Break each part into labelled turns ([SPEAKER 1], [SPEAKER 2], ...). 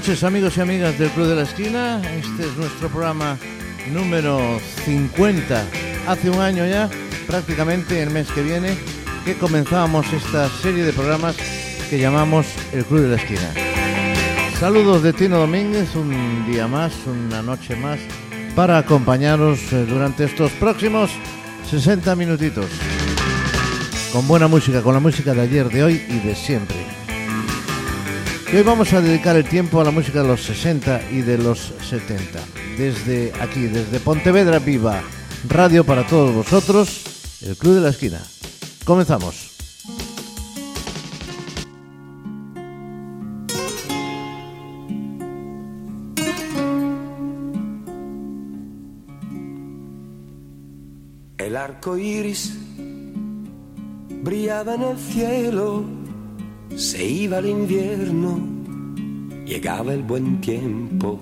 [SPEAKER 1] noches amigos y amigas del Club de la Esquina. Este es nuestro programa número 50. Hace un año ya, prácticamente el mes que viene, que comenzábamos esta serie de programas que llamamos El Club de la Esquina. Saludos de Tino Domínguez, un día más, una noche más, para acompañaros eh, durante estos próximos 60 minutitos. Con buena música, con la música de ayer, de hoy y de siempre. Y hoy vamos a dedicar el tiempo a la música de los 60 y de los 70. Desde aquí, desde Pontevedra Viva, radio para todos vosotros, el Club de la Esquina. Comenzamos.
[SPEAKER 2] El arco iris brillaba en el cielo, se iba el invierno, llegaba el buen tiempo.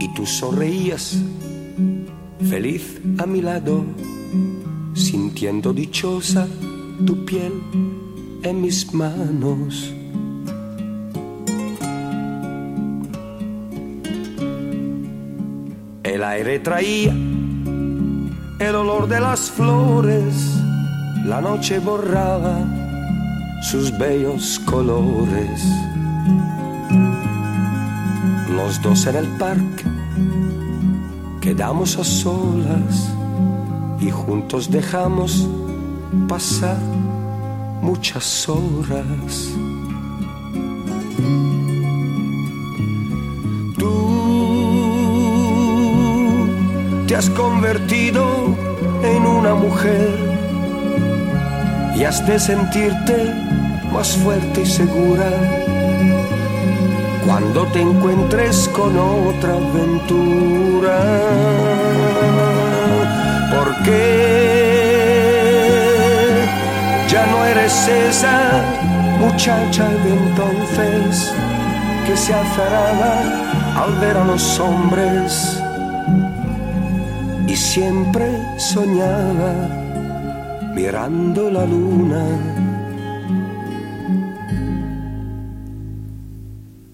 [SPEAKER 2] Y tú sonreías, feliz a mi lado, sintiendo dichosa tu piel en mis manos. El aire traía el olor de las flores, la noche borraba sus bellos colores. Los dos en el parque quedamos a solas y juntos dejamos pasar muchas horas. Tú te has convertido en una mujer y has de sentirte más fuerte y segura cuando te encuentres con otra aventura. Porque ya no eres esa muchacha de entonces que se azaraba al ver a los hombres y siempre soñaba mirando la luna.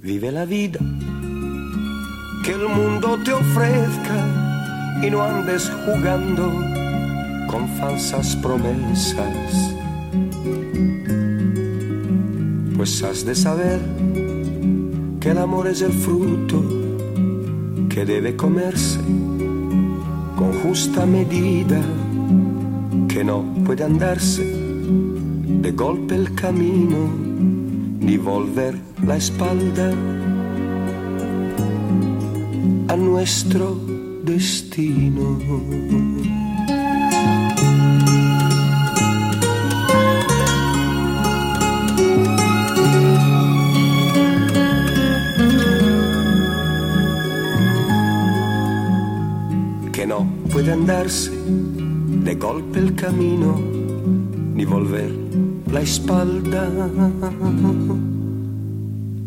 [SPEAKER 2] Vive la vida que el mundo te ofrezca y no andes jugando con falsas promesas. Pues has de saber que el amor es el fruto que debe comerse con justa medida, que no puede andarse de golpe el camino, ni volver la espalda a nuestro destino. que no puede andarse de golpe el camino ni volver la espalda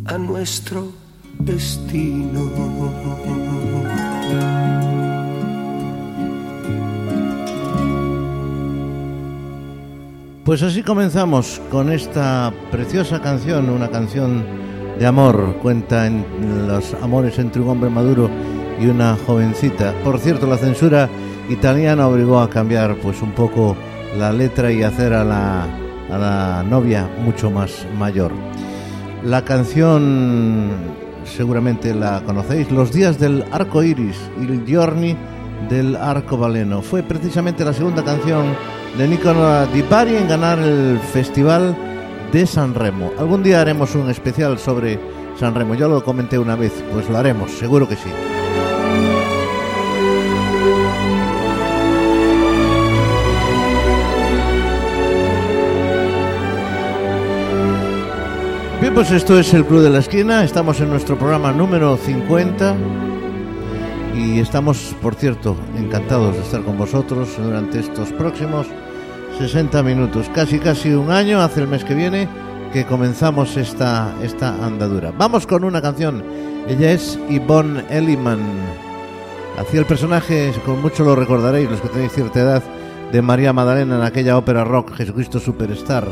[SPEAKER 2] a nuestro destino.
[SPEAKER 1] Pues así comenzamos con esta preciosa canción, una canción de amor, cuenta en los amores entre un hombre maduro y una jovencita. Por cierto, la censura italiana obligó a cambiar pues un poco la letra y hacer a la, a la novia mucho más mayor. La canción seguramente la conocéis, Los días del arco iris, Il giorni del arcobaleno. Fue precisamente la segunda canción de Nicola Di Bari en ganar el festival de San Remo. Algún día haremos un especial sobre San Remo. Yo lo comenté una vez, pues lo haremos, seguro que sí. Pues esto es el Club de la Esquina. Estamos en nuestro programa número 50. Y estamos, por cierto, encantados de estar con vosotros durante estos próximos 60 minutos. Casi, casi un año, hace el mes que viene, que comenzamos esta, esta andadura. Vamos con una canción. Ella es Yvonne Elliman. Hacía el personaje, con mucho lo recordaréis, los que tenéis cierta edad, de María Magdalena en aquella ópera rock Jesucristo Superstar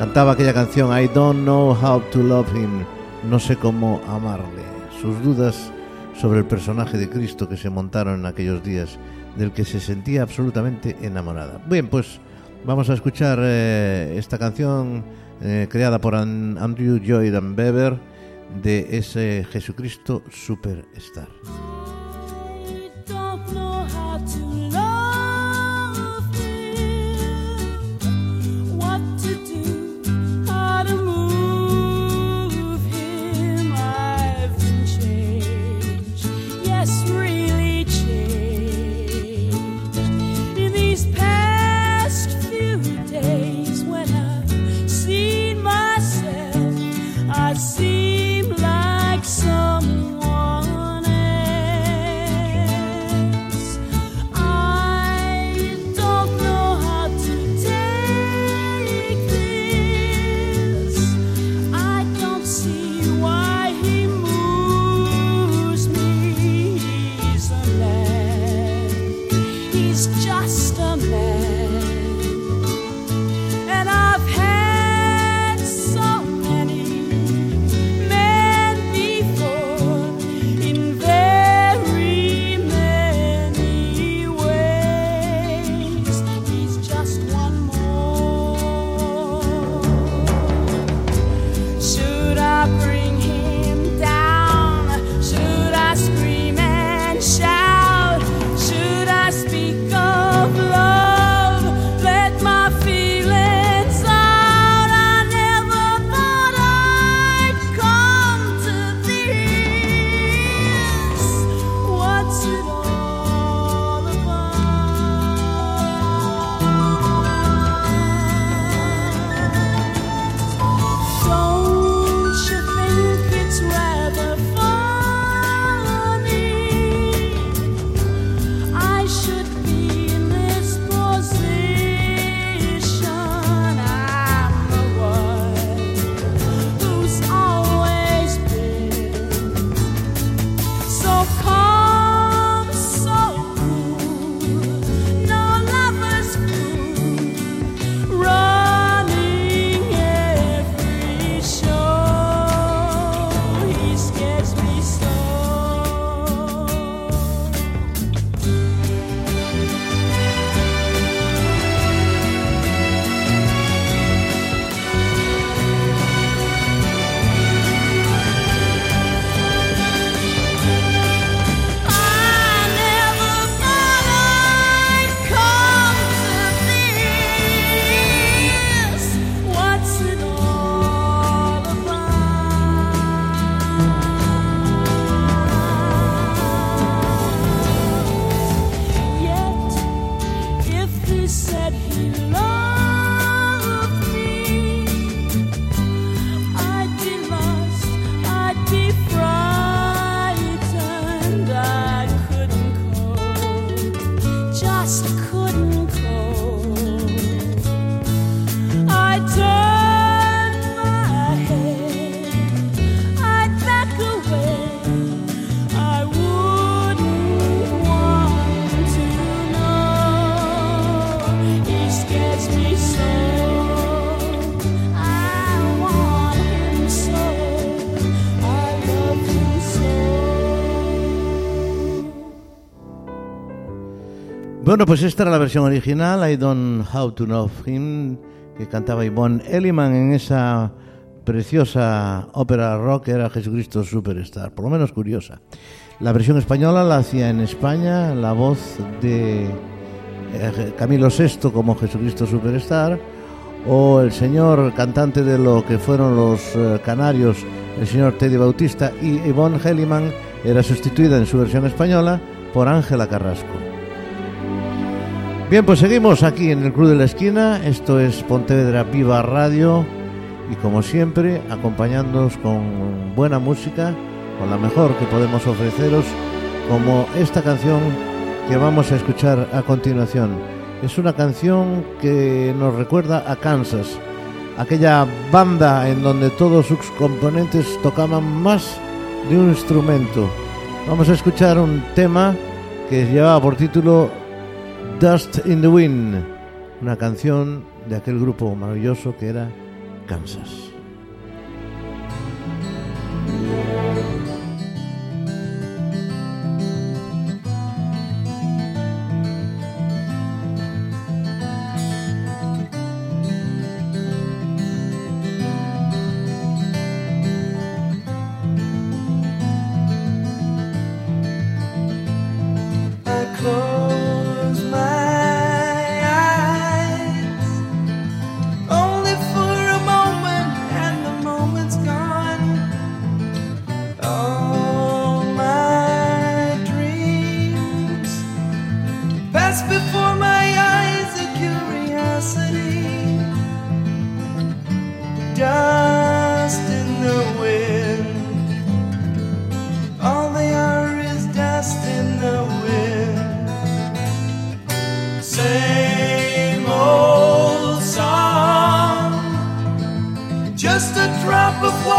[SPEAKER 3] Cantaba aquella canción I don't know how to love him, no sé cómo amarle. Sus dudas sobre el personaje de Cristo que se montaron en aquellos días, del que se sentía absolutamente enamorada. Bien, pues vamos a escuchar eh, esta canción eh, creada por Andrew Lloyd and Beber de ese Jesucristo Superstar. Bueno, pues esta era la versión original, I Don't How to Know Him, que cantaba Yvonne Elliman en esa preciosa ópera rock que era Jesucristo Superstar, por lo menos curiosa. La versión española la hacía en España la voz de eh, Camilo VI como Jesucristo Superstar o el señor cantante de lo que fueron los eh, canarios, el señor Teddy Bautista y Yvonne Helliman era sustituida en su versión española por Ángela Carrasco. Bien, pues seguimos aquí en el Club de la Esquina. Esto es Pontevedra Viva Radio. Y como siempre, acompañándonos con buena música, con la mejor que podemos ofreceros, como esta canción que vamos a escuchar a continuación. Es una canción que nos recuerda a Kansas, aquella banda en donde todos sus componentes tocaban más de un instrumento. Vamos a escuchar un tema que llevaba por título Dust in the Wind, una canción de aquel grupo maravilloso que era
[SPEAKER 4] Kansas. before.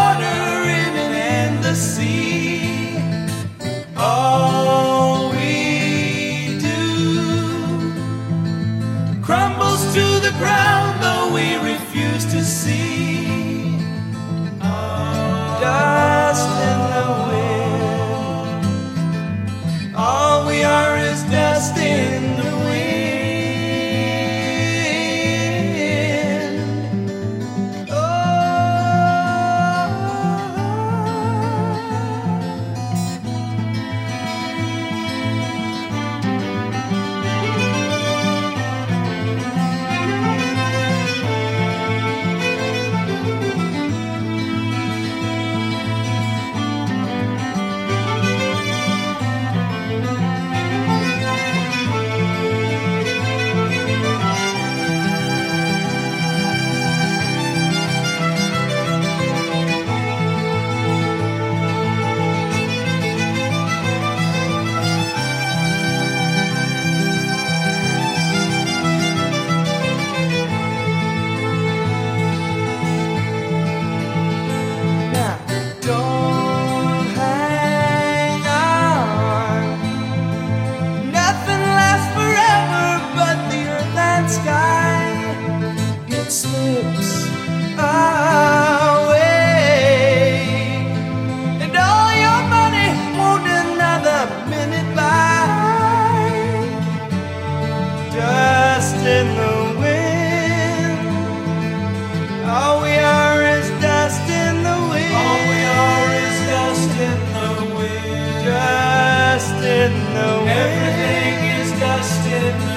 [SPEAKER 4] Everything is dust in the.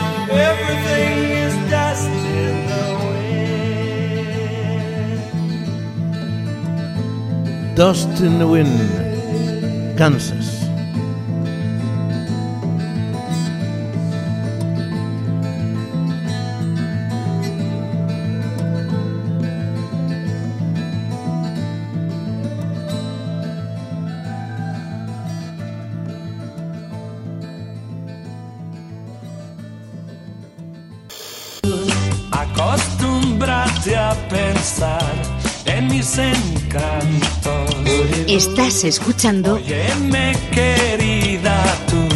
[SPEAKER 4] Everything is
[SPEAKER 5] dust in the wind. Dust in the wind, Kansas.
[SPEAKER 6] Estás escuchando.
[SPEAKER 5] Óyeme, querida, tú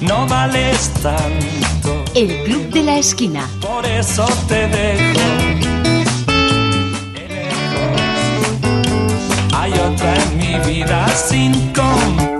[SPEAKER 5] no vales tanto.
[SPEAKER 6] El Club de la Esquina.
[SPEAKER 5] Por eso te dejo. Hay otra en mi vida sin comprar.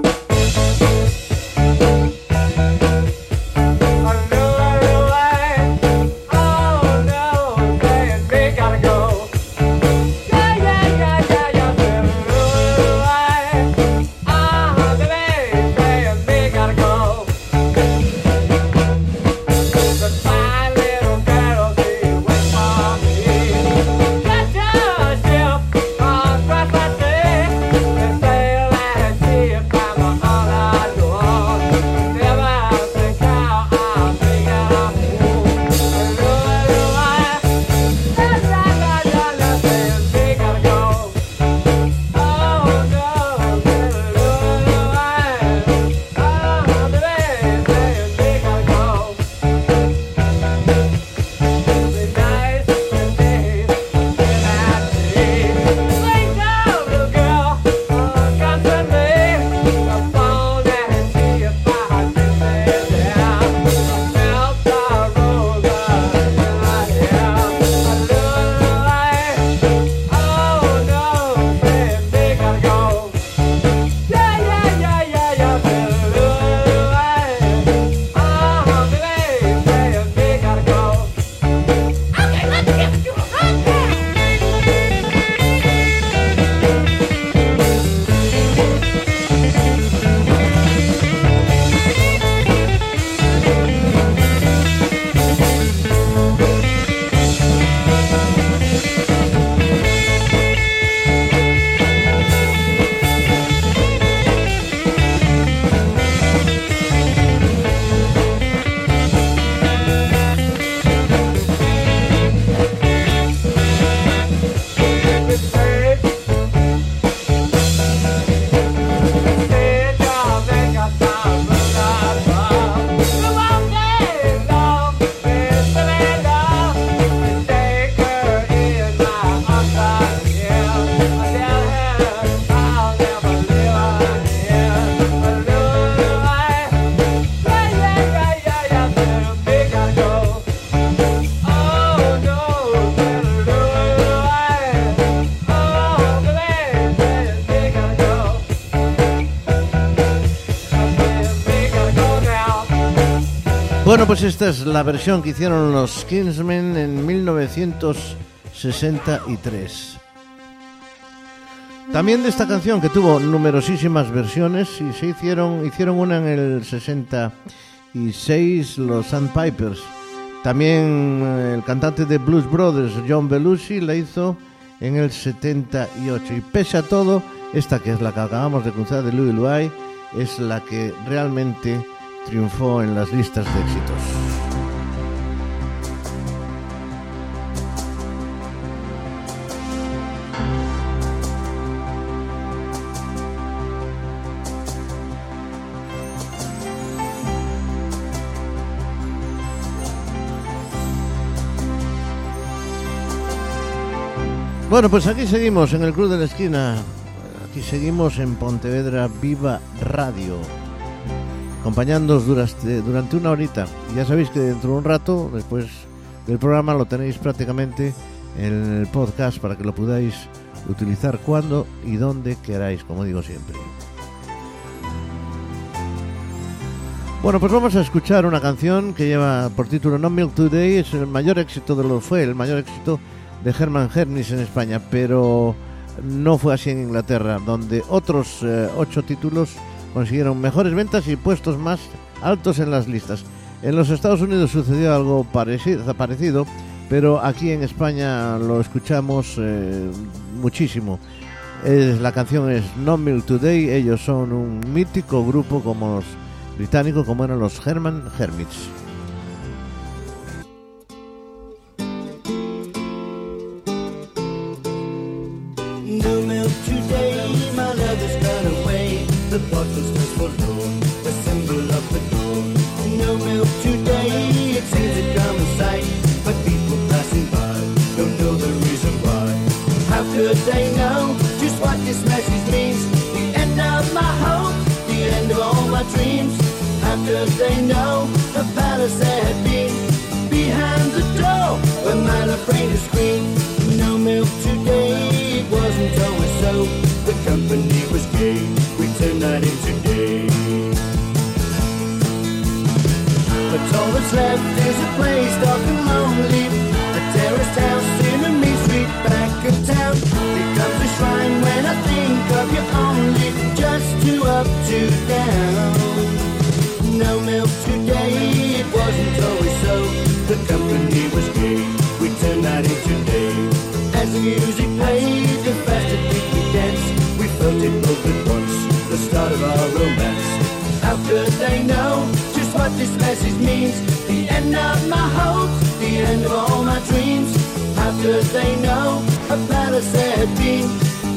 [SPEAKER 7] Bueno, pues esta es la versión que hicieron los Kingsmen en 1963. También de esta canción que tuvo numerosísimas versiones y se hicieron hicieron una en el 66 los Sandpipers. También eh, el cantante de Blues Brothers John Belushi la hizo en el 78 y pese a todo esta que es la que acabamos de cruzar de Louis Louis es la que realmente triunfó en las listas de éxitos. Bueno, pues aquí seguimos en el Club de la Esquina. Aquí seguimos en Pontevedra Viva Radio acompañándoos durante, durante una horita. Ya sabéis que dentro de un rato, después del programa, lo tenéis prácticamente en el podcast para que lo podáis utilizar cuando y donde queráis, como digo siempre. Bueno, pues vamos a escuchar una canción que lleva por título No Milk Today, es el mayor éxito de lo fue, el mayor éxito de Herman Hernis en España, pero no fue así en Inglaterra, donde otros eh, ocho títulos consiguieron mejores ventas y puestos más altos en las listas. En los Estados Unidos sucedió algo parecido, pero aquí en España lo escuchamos eh, muchísimo. la canción es No Milk Today, ellos son un mítico grupo como los británicos, como eran los Herman Hermits. They know the palace they had been behind the door where man afraid to scream. No milk today, it wasn't always so. The company was gay, we turned night into day. But all that's left is a place dark up, down no milk today. It wasn't always so. The company was gay. We turned night into day. As the music played, the faster did we dance. We felt it both at once. The start of our romance. How could they know just what this message means? The end of my hopes, the end of all my dreams. How could they know a palace had been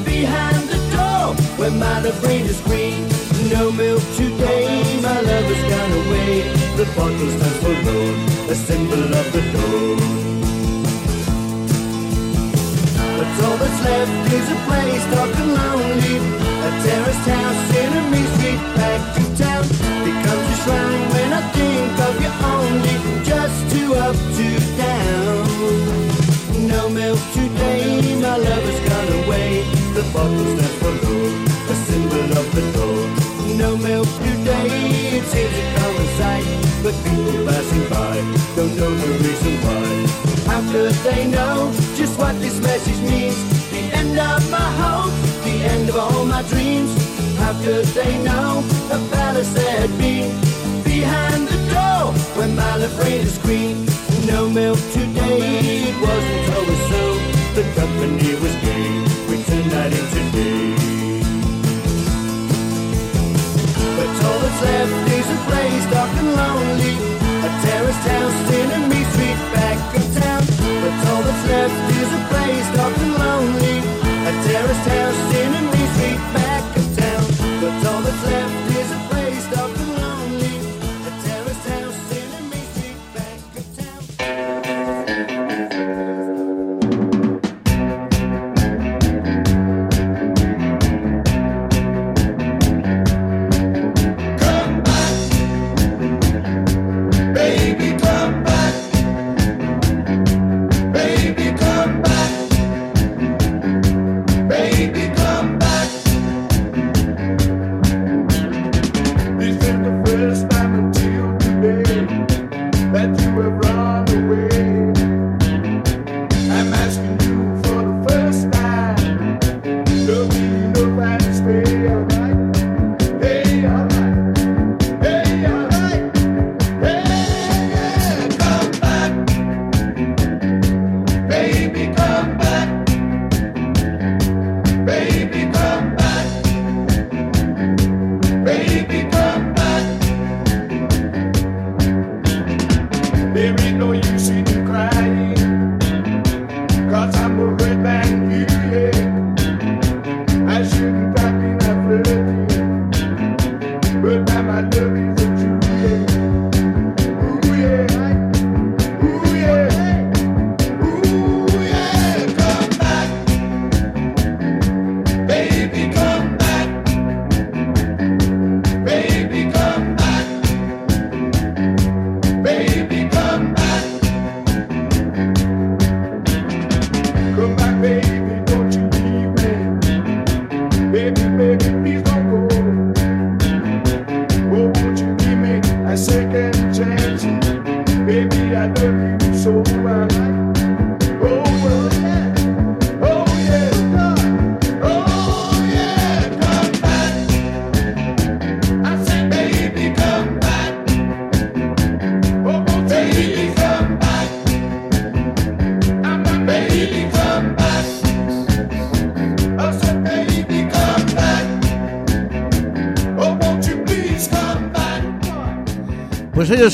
[SPEAKER 7] behind the door where my brain is green? No milk today. My love has gone away. The bottle stands for loan, a symbol of the dawn. But all that's left is a place dark and lonely. A terraced house in a mean street back to town. Becomes a shrine when I think of you only. Just two up, two down. No milk today. My love has gone away. The bottle stands for loan, no milk today. It seems a common sight, but people passing by don't know the reason why. How could they know just what this message means? The end of my hope, the end of all my dreams. How could they know a palace had been behind the door when my afraid to scream? No milk today, it wasn't always so. The company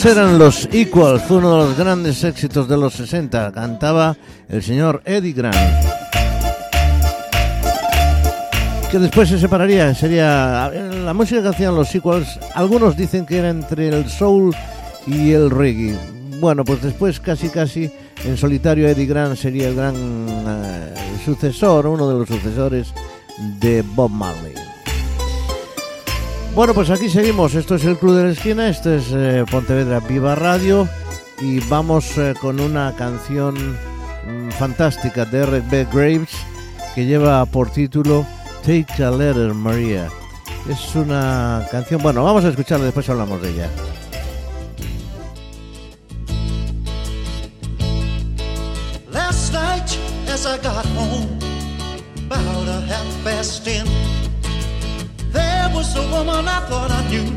[SPEAKER 1] Eran los Equals, uno de los grandes éxitos de los 60. Cantaba el señor Eddie Grant. Que después se separaría, sería la música que hacían los Equals. Algunos dicen que era entre el soul y el reggae. Bueno, pues después casi casi en solitario Eddie Grant sería el gran eh, sucesor, uno de los sucesores de Bob Marley. Bueno, pues aquí seguimos. Esto es el Club de la Esquina, esto es eh, Pontevedra Viva Radio y vamos eh, con una canción mm, fantástica de R.B. Graves que lleva por título Take a Letter Maria. Es una canción, bueno, vamos a escucharla, después hablamos de ella.
[SPEAKER 8] There was a woman I thought I knew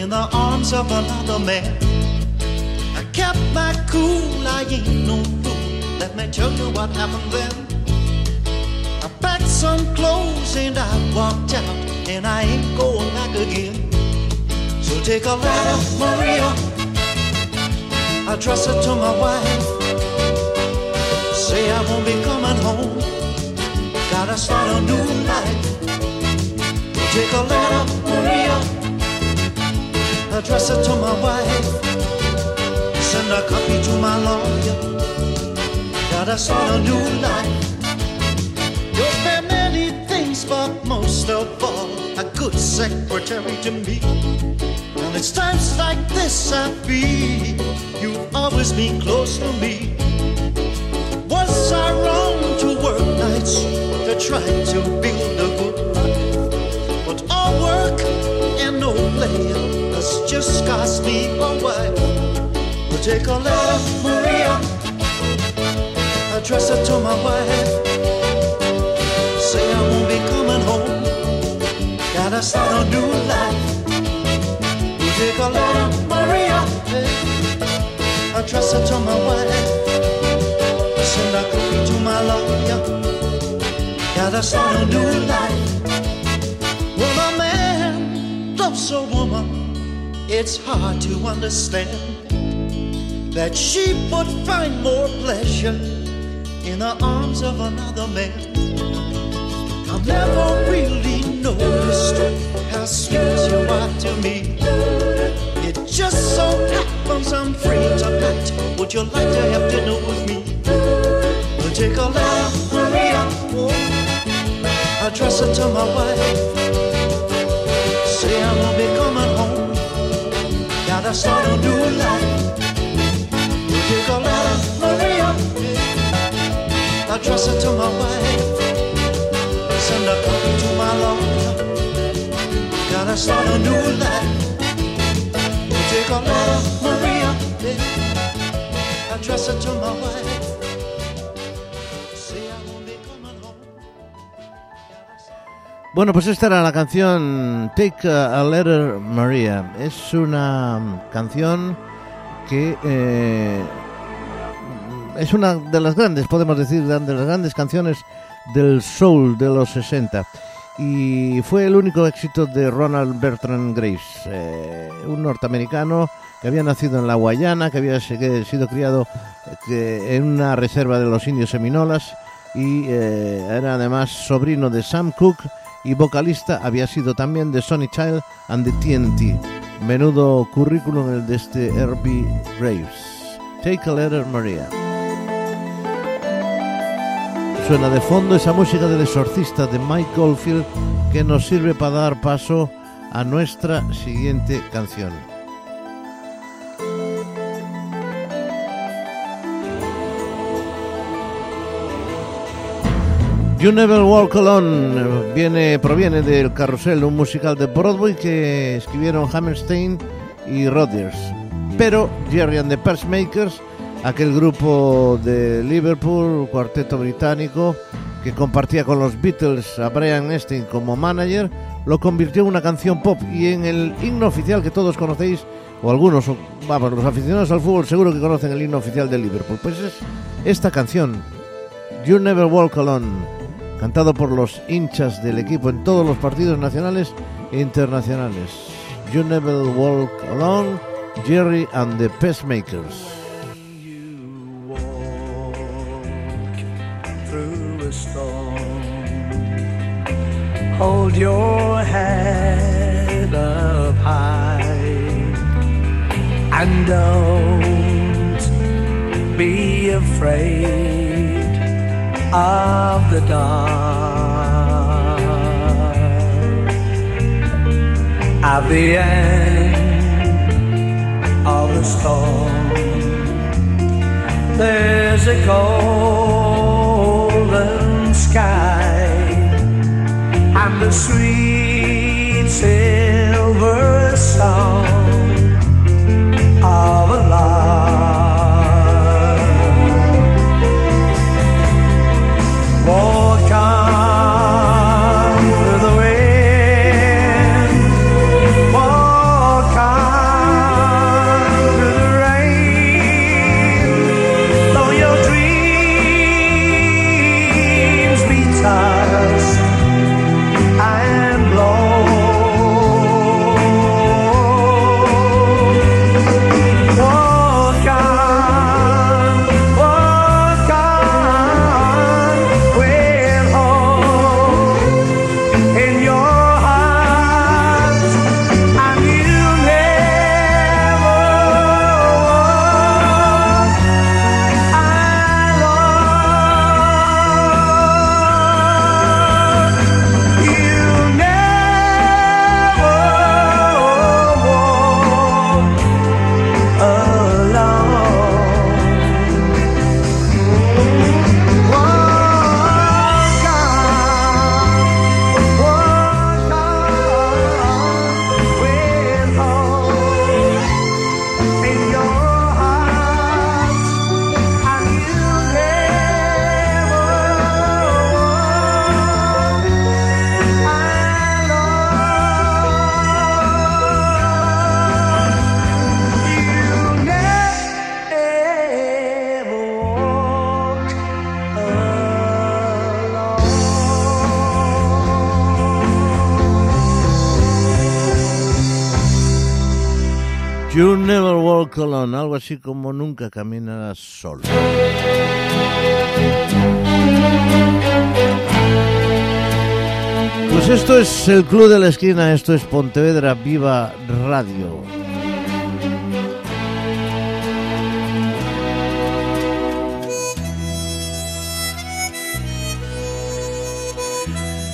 [SPEAKER 8] in the arms of another man. I kept my cool, I ain't no fool. Let me tell you what happened then. I packed some clothes and I walked out, and I ain't going back again. So take a letter, Maria. Address it to my wife. Say I won't be coming home. Gotta start a new life. Take a letter, Maria, address it to my wife. Send a copy to my lawyer. Gotta start a new life. You've been many things, but most of all, a good secretary to me. And it's times like this I feel you've always been close to me. Was I wrong to work nights to try to build a has just cost me a while. But take a letter, Maria, address it to my wife. Say I won't be coming home, gotta start a new life. We'll take a letter, Maria, address it to my wife. Send a copy to my lawyer, gotta start a new life. So, woman, it's hard to understand that she would find more pleasure in the arms of another man. I've never really noticed how sweet you are to me. It just so happens I'm free tonight. Would you like to have dinner with me? We'll take a laugh, Maria. Oh, address it to my wife say I won't be coming home. Gotta start a new life. You take a letter, Maria. Address it to my wife. Send a copy to my lawyer. Gotta start a new life. You take a letter, Maria. Address it to my wife.
[SPEAKER 1] Bueno, pues esta era la canción Take a Letter Maria. Es una canción que eh, es una de las grandes, podemos decir, de las grandes canciones del soul de los 60. Y fue el único éxito de Ronald Bertrand Grace, eh, un norteamericano que había nacido en la Guayana, que había sido criado en una reserva de los indios seminolas y eh, era además sobrino de Sam Cooke y vocalista había sido también de Sonny Child and the TNT. Menudo currículum el de este Herbie Graves. Take a letter, Maria. Suena de fondo esa música del exorcista de Mike Goldfield que nos sirve para dar paso a nuestra siguiente canción. You Never Walk Alone viene, proviene del Carrusel, un musical de Broadway que escribieron Hammerstein y Rodgers. Pero Jerry and the Makers aquel grupo de Liverpool, cuarteto británico, que compartía con los Beatles a Brian Epstein como manager, lo convirtió en una canción pop y en el himno oficial que todos conocéis, o algunos, vamos, los aficionados al fútbol seguro que conocen el himno oficial de Liverpool. Pues es esta canción, You Never Walk Alone, cantado por los hinchas del equipo en todos los partidos nacionales e internacionales. You Never Walk Alone, Jerry and the Pacemakers.
[SPEAKER 9] Hold your head up high and don't be afraid of the dark. At the end of the storm, there's a golden sky and the sweet silver song of a.
[SPEAKER 1] Algo así como nunca caminarás solo. Pues esto es el Club de la Esquina, esto es Pontevedra Viva Radio.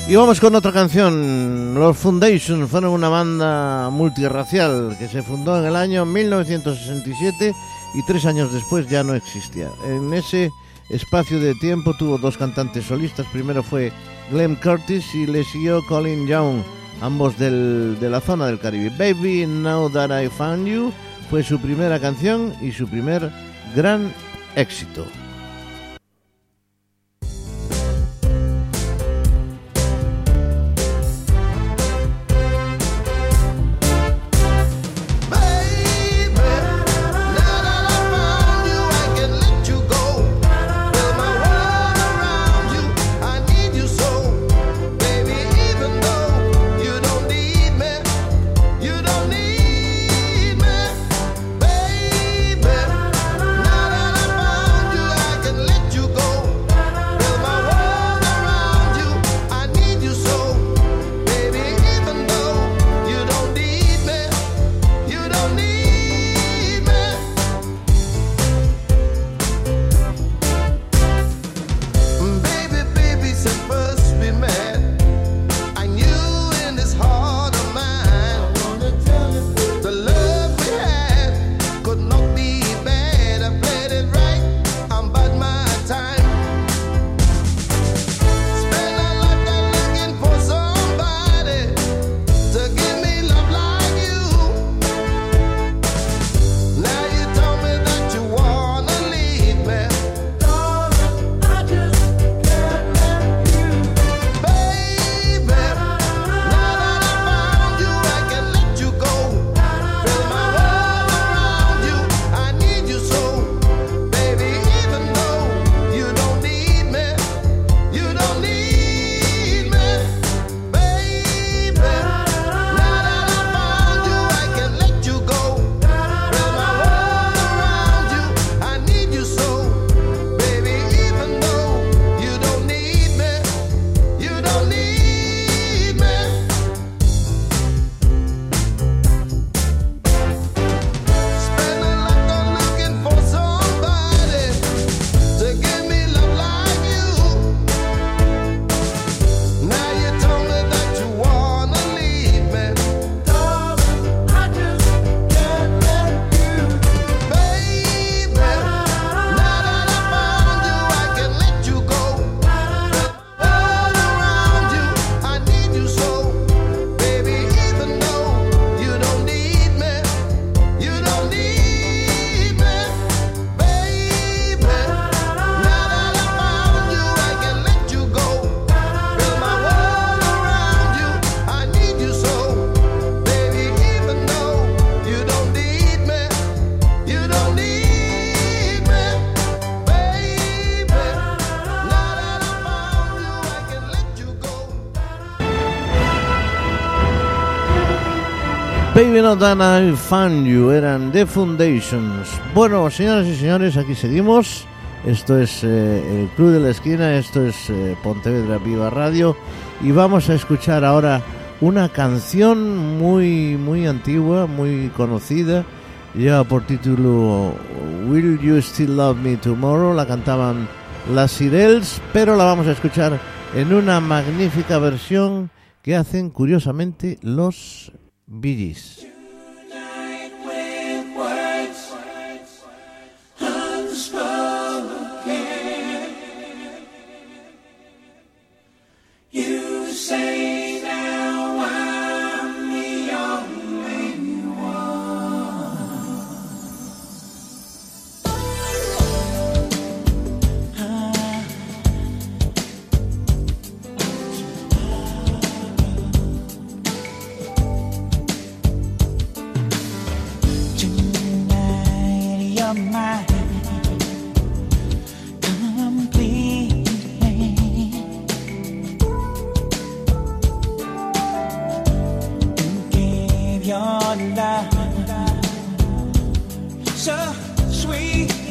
[SPEAKER 1] Y vamos con otra canción. Los Foundation fueron una banda multirracial que se fundó en el año 1967 y tres años después ya no existía. En ese espacio de tiempo tuvo dos cantantes solistas. Primero fue Glenn Curtis y le siguió Colin Young, ambos del- de la zona del Caribe. Baby, Now That I Found You fue su primera canción y su primer gran éxito.
[SPEAKER 10] That I Found You
[SPEAKER 1] eran The Foundations. Bueno, señoras y señores, aquí seguimos. Esto es eh, el Club de la Esquina, esto es eh, Pontevedra Viva Radio y vamos a escuchar ahora una canción muy muy antigua, muy conocida, lleva por título Will You Still Love Me Tomorrow, la cantaban las Sirels, pero la vamos a escuchar en una magnífica versión que hacen curiosamente los Bee Gees.
[SPEAKER 11] Your love so sweetly.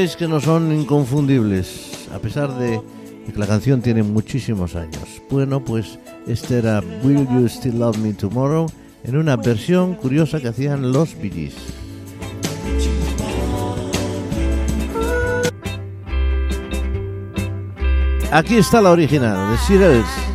[SPEAKER 1] Que no son inconfundibles, a pesar de que la canción tiene muchísimos años. Bueno, pues este era Will You Still Love Me Tomorrow en una versión curiosa que hacían los Bee Gees. Aquí está la original, de Sirels.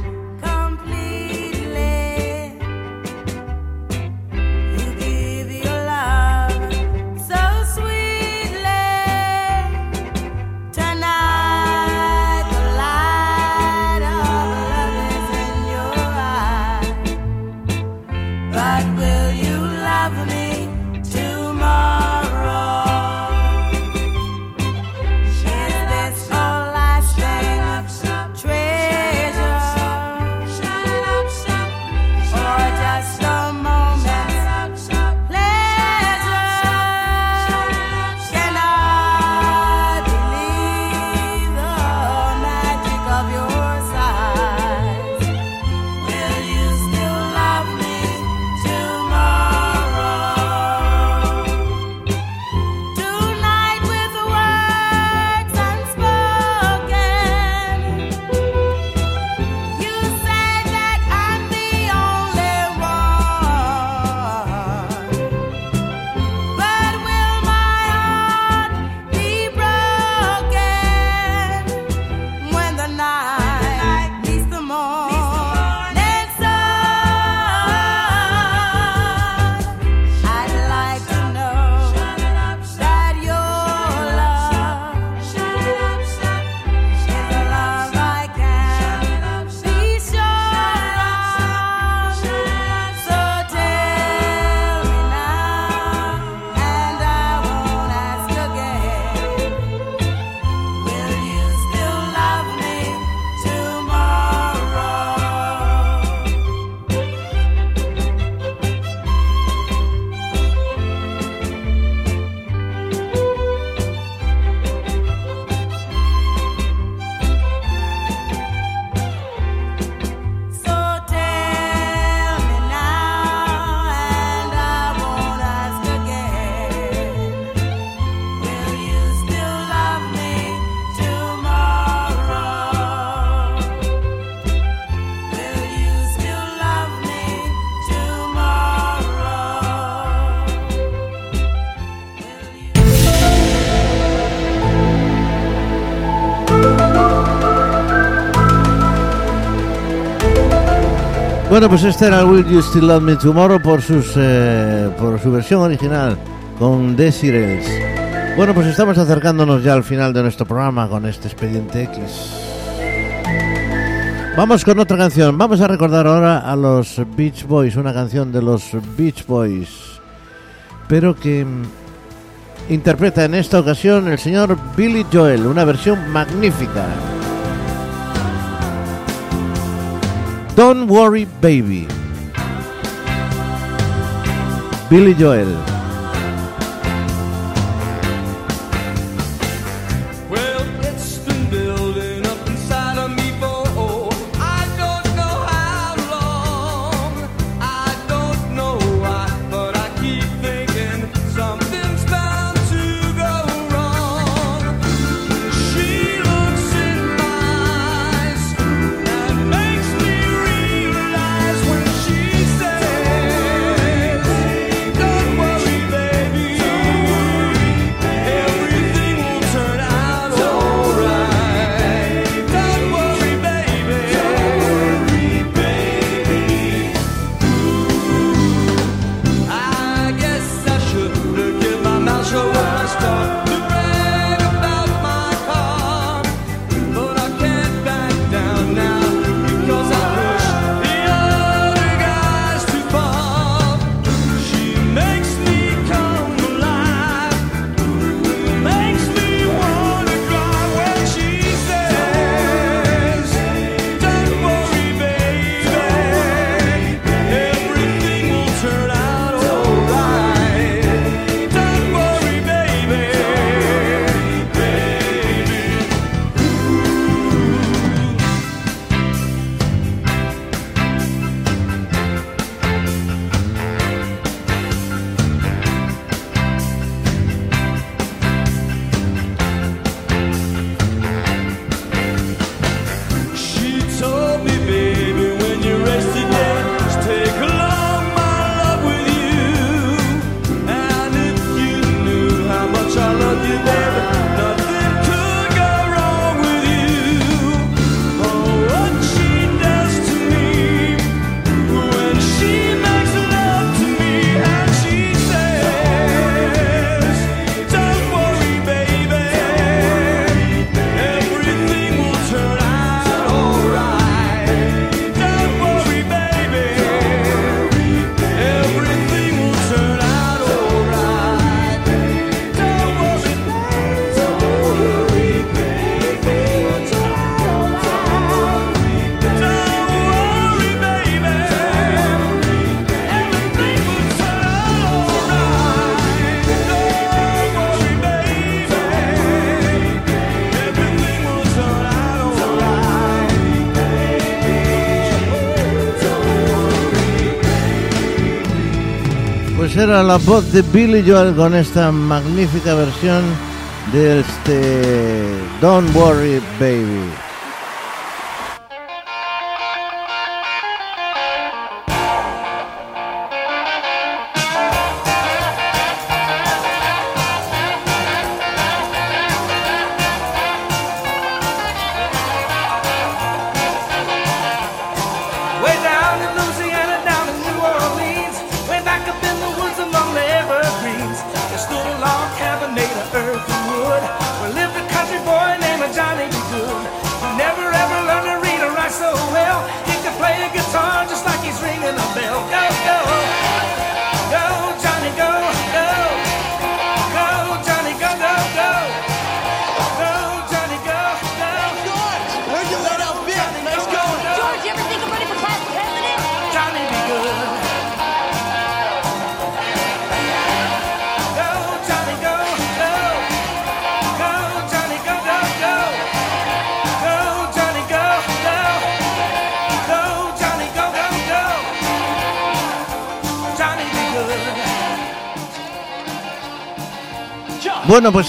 [SPEAKER 12] Bueno, pues este era Will You Still Love Me Tomorrow por, sus, eh, por su versión original con Desirels. Bueno, pues estamos acercándonos ya al final de nuestro programa con este expediente X. Vamos con otra canción. Vamos a recordar ahora a los Beach Boys, una canción de los Beach Boys, pero que mm, interpreta en esta ocasión el señor Billy Joel, una versión magnífica. Don't Worry Baby. Billy Joel. Pues era la voz de Billy Joel con esta magnífica versión de este Don't Worry Baby.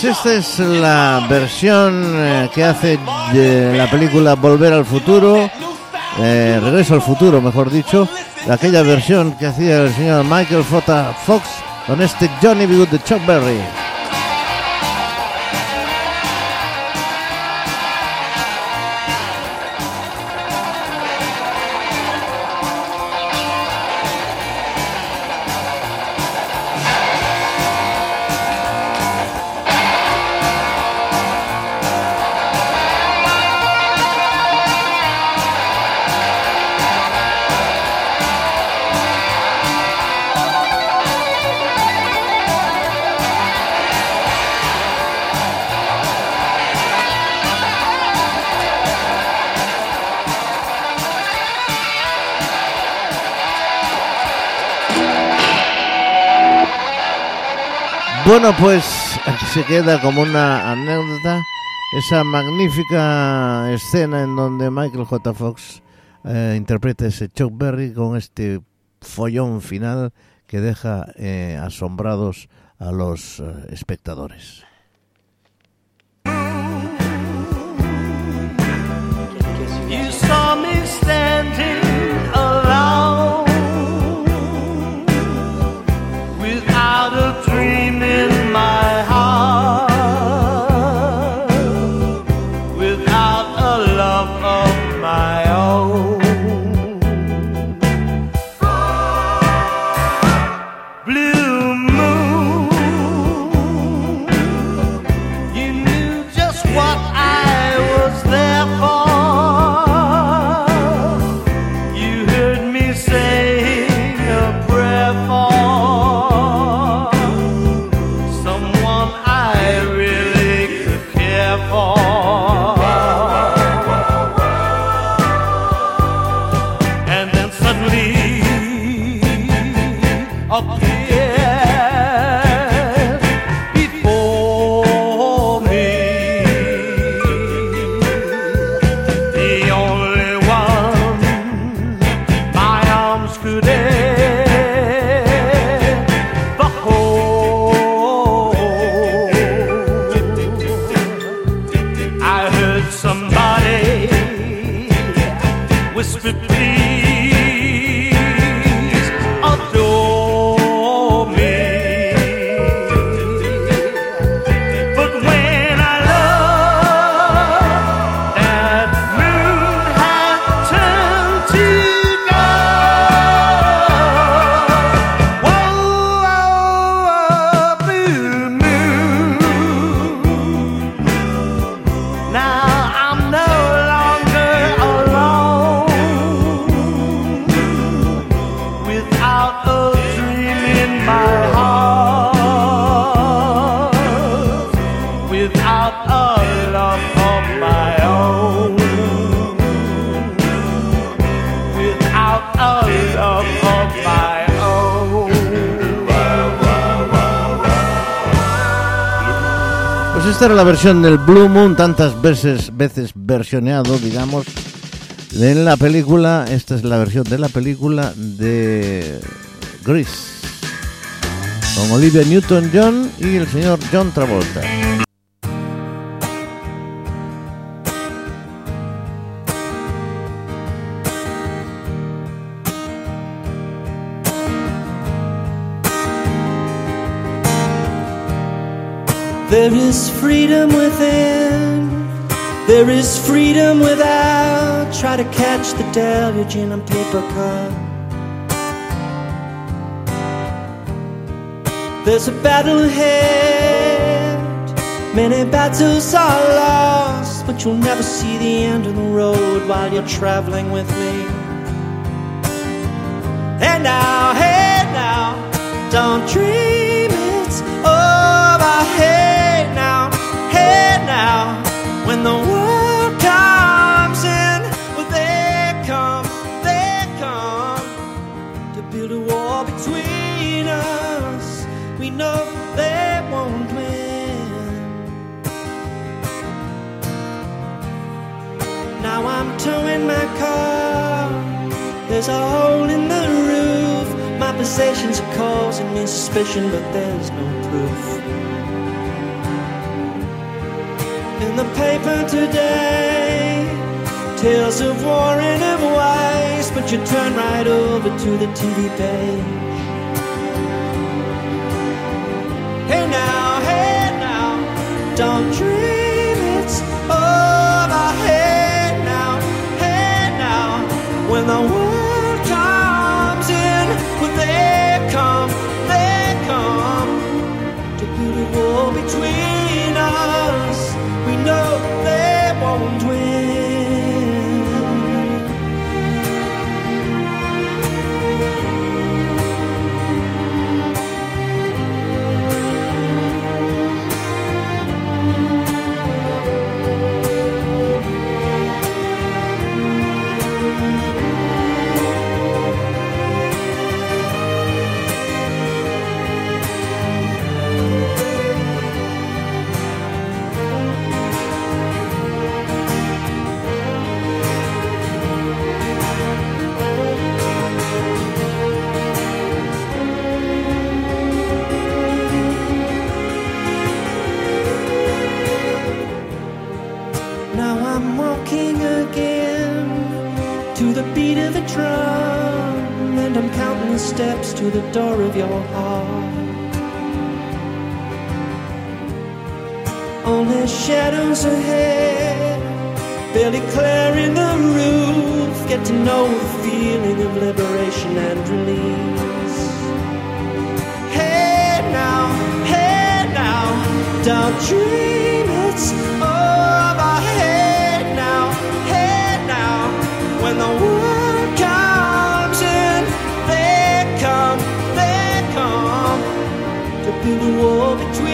[SPEAKER 12] esta es la versión eh, que hace de la película Volver al Futuro, eh, Regreso al Futuro, mejor dicho, de aquella versión que hacía el señor Michael Fox con este Johnny B. de Chuck Berry. Bueno, pues aquí se queda como una anécdota esa magnífica escena en donde Michael J. Fox eh, interpreta ese Chuck Berry con este follón final que deja eh, asombrados a los eh, espectadores. La versión del Blue Moon, tantas veces, veces versioneado, digamos, en la película. Esta es la versión de la película de Grease, con Olivia Newton-John y el señor John Travolta.
[SPEAKER 4] There is freedom within. There is freedom without. Try to catch the deluge in a paper cup. There's a battle ahead. Many battles are lost, but you'll never see the end of the road while you're traveling with me. Hey now, hey now, don't dream There's a hole in the roof. My possessions are causing me suspicion, but there's no proof. In the paper today, tales of war and of waste, but you turn right over to the TV page. Hey now, hey now, don't dream it's over. Hey now, hey now, when the steps to the door of your heart. Only shadows ahead, barely clearing the roof. Get to know the feeling of liberation and release. Hey now, hey now, don't dream it's to build a wall between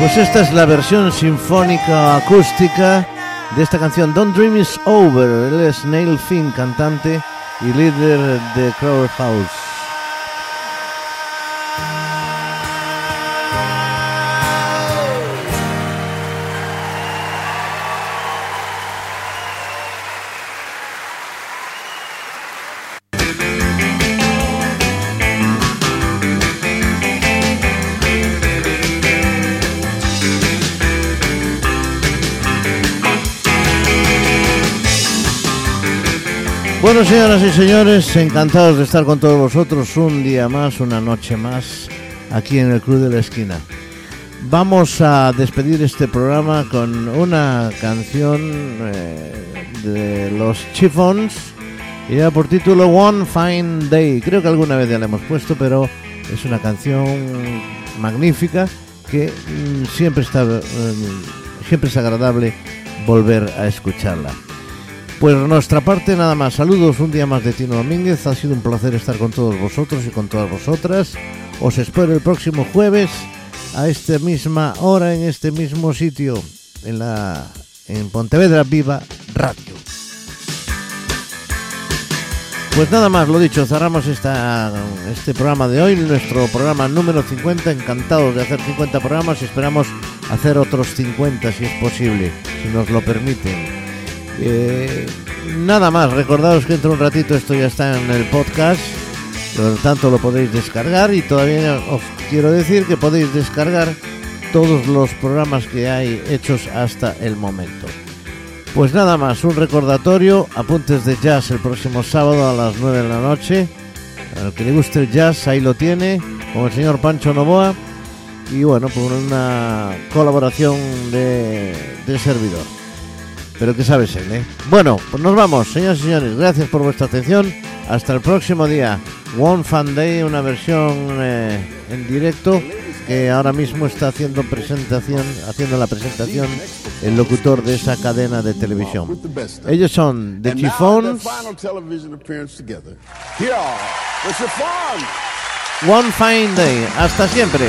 [SPEAKER 1] Pues esta es la versión sinfónica acústica de esta canción Don't Dream Is Over. Él es Neil Finn, cantante y líder de Crowd House. Bueno, señoras y señores, encantados de estar con todos vosotros un día más, una noche más, aquí en el Club de la Esquina. Vamos a despedir este programa con una canción eh, de los Chiffons y ya por título One Fine Day. Creo que alguna vez ya la hemos puesto, pero es una canción magnífica que mm, siempre está eh, siempre es agradable volver a escucharla. Pues nuestra parte nada más. Saludos un día más de Tino Domínguez. Ha sido un placer estar con todos vosotros y con todas vosotras. Os espero el próximo jueves a esta misma hora en este mismo sitio en la en Pontevedra Viva Radio. Pues nada más, lo dicho, cerramos esta, este programa de hoy, nuestro programa número 50. Encantados de hacer 50 programas y esperamos hacer otros 50 si es posible, si nos lo permiten. Eh, nada más, recordaros que dentro de un ratito esto ya está en el podcast, por tanto lo podéis descargar y todavía os quiero decir que podéis descargar todos los programas que hay hechos hasta el momento. Pues nada más, un recordatorio, apuntes de jazz el próximo sábado a las 9 de la noche. Al que le guste el jazz, ahí lo tiene, con el señor Pancho Novoa. Y bueno, por una colaboración de servidor. Pero que sabes él, ¿eh? Bueno, pues nos vamos, señoras y señores. Gracias por vuestra atención. Hasta el próximo día. One Fan Day, una versión eh, en directo que ahora mismo está haciendo presentación, haciendo la presentación el locutor de esa cadena de televisión. Ellos son the Chiffons. One Fine Day. Hasta siempre.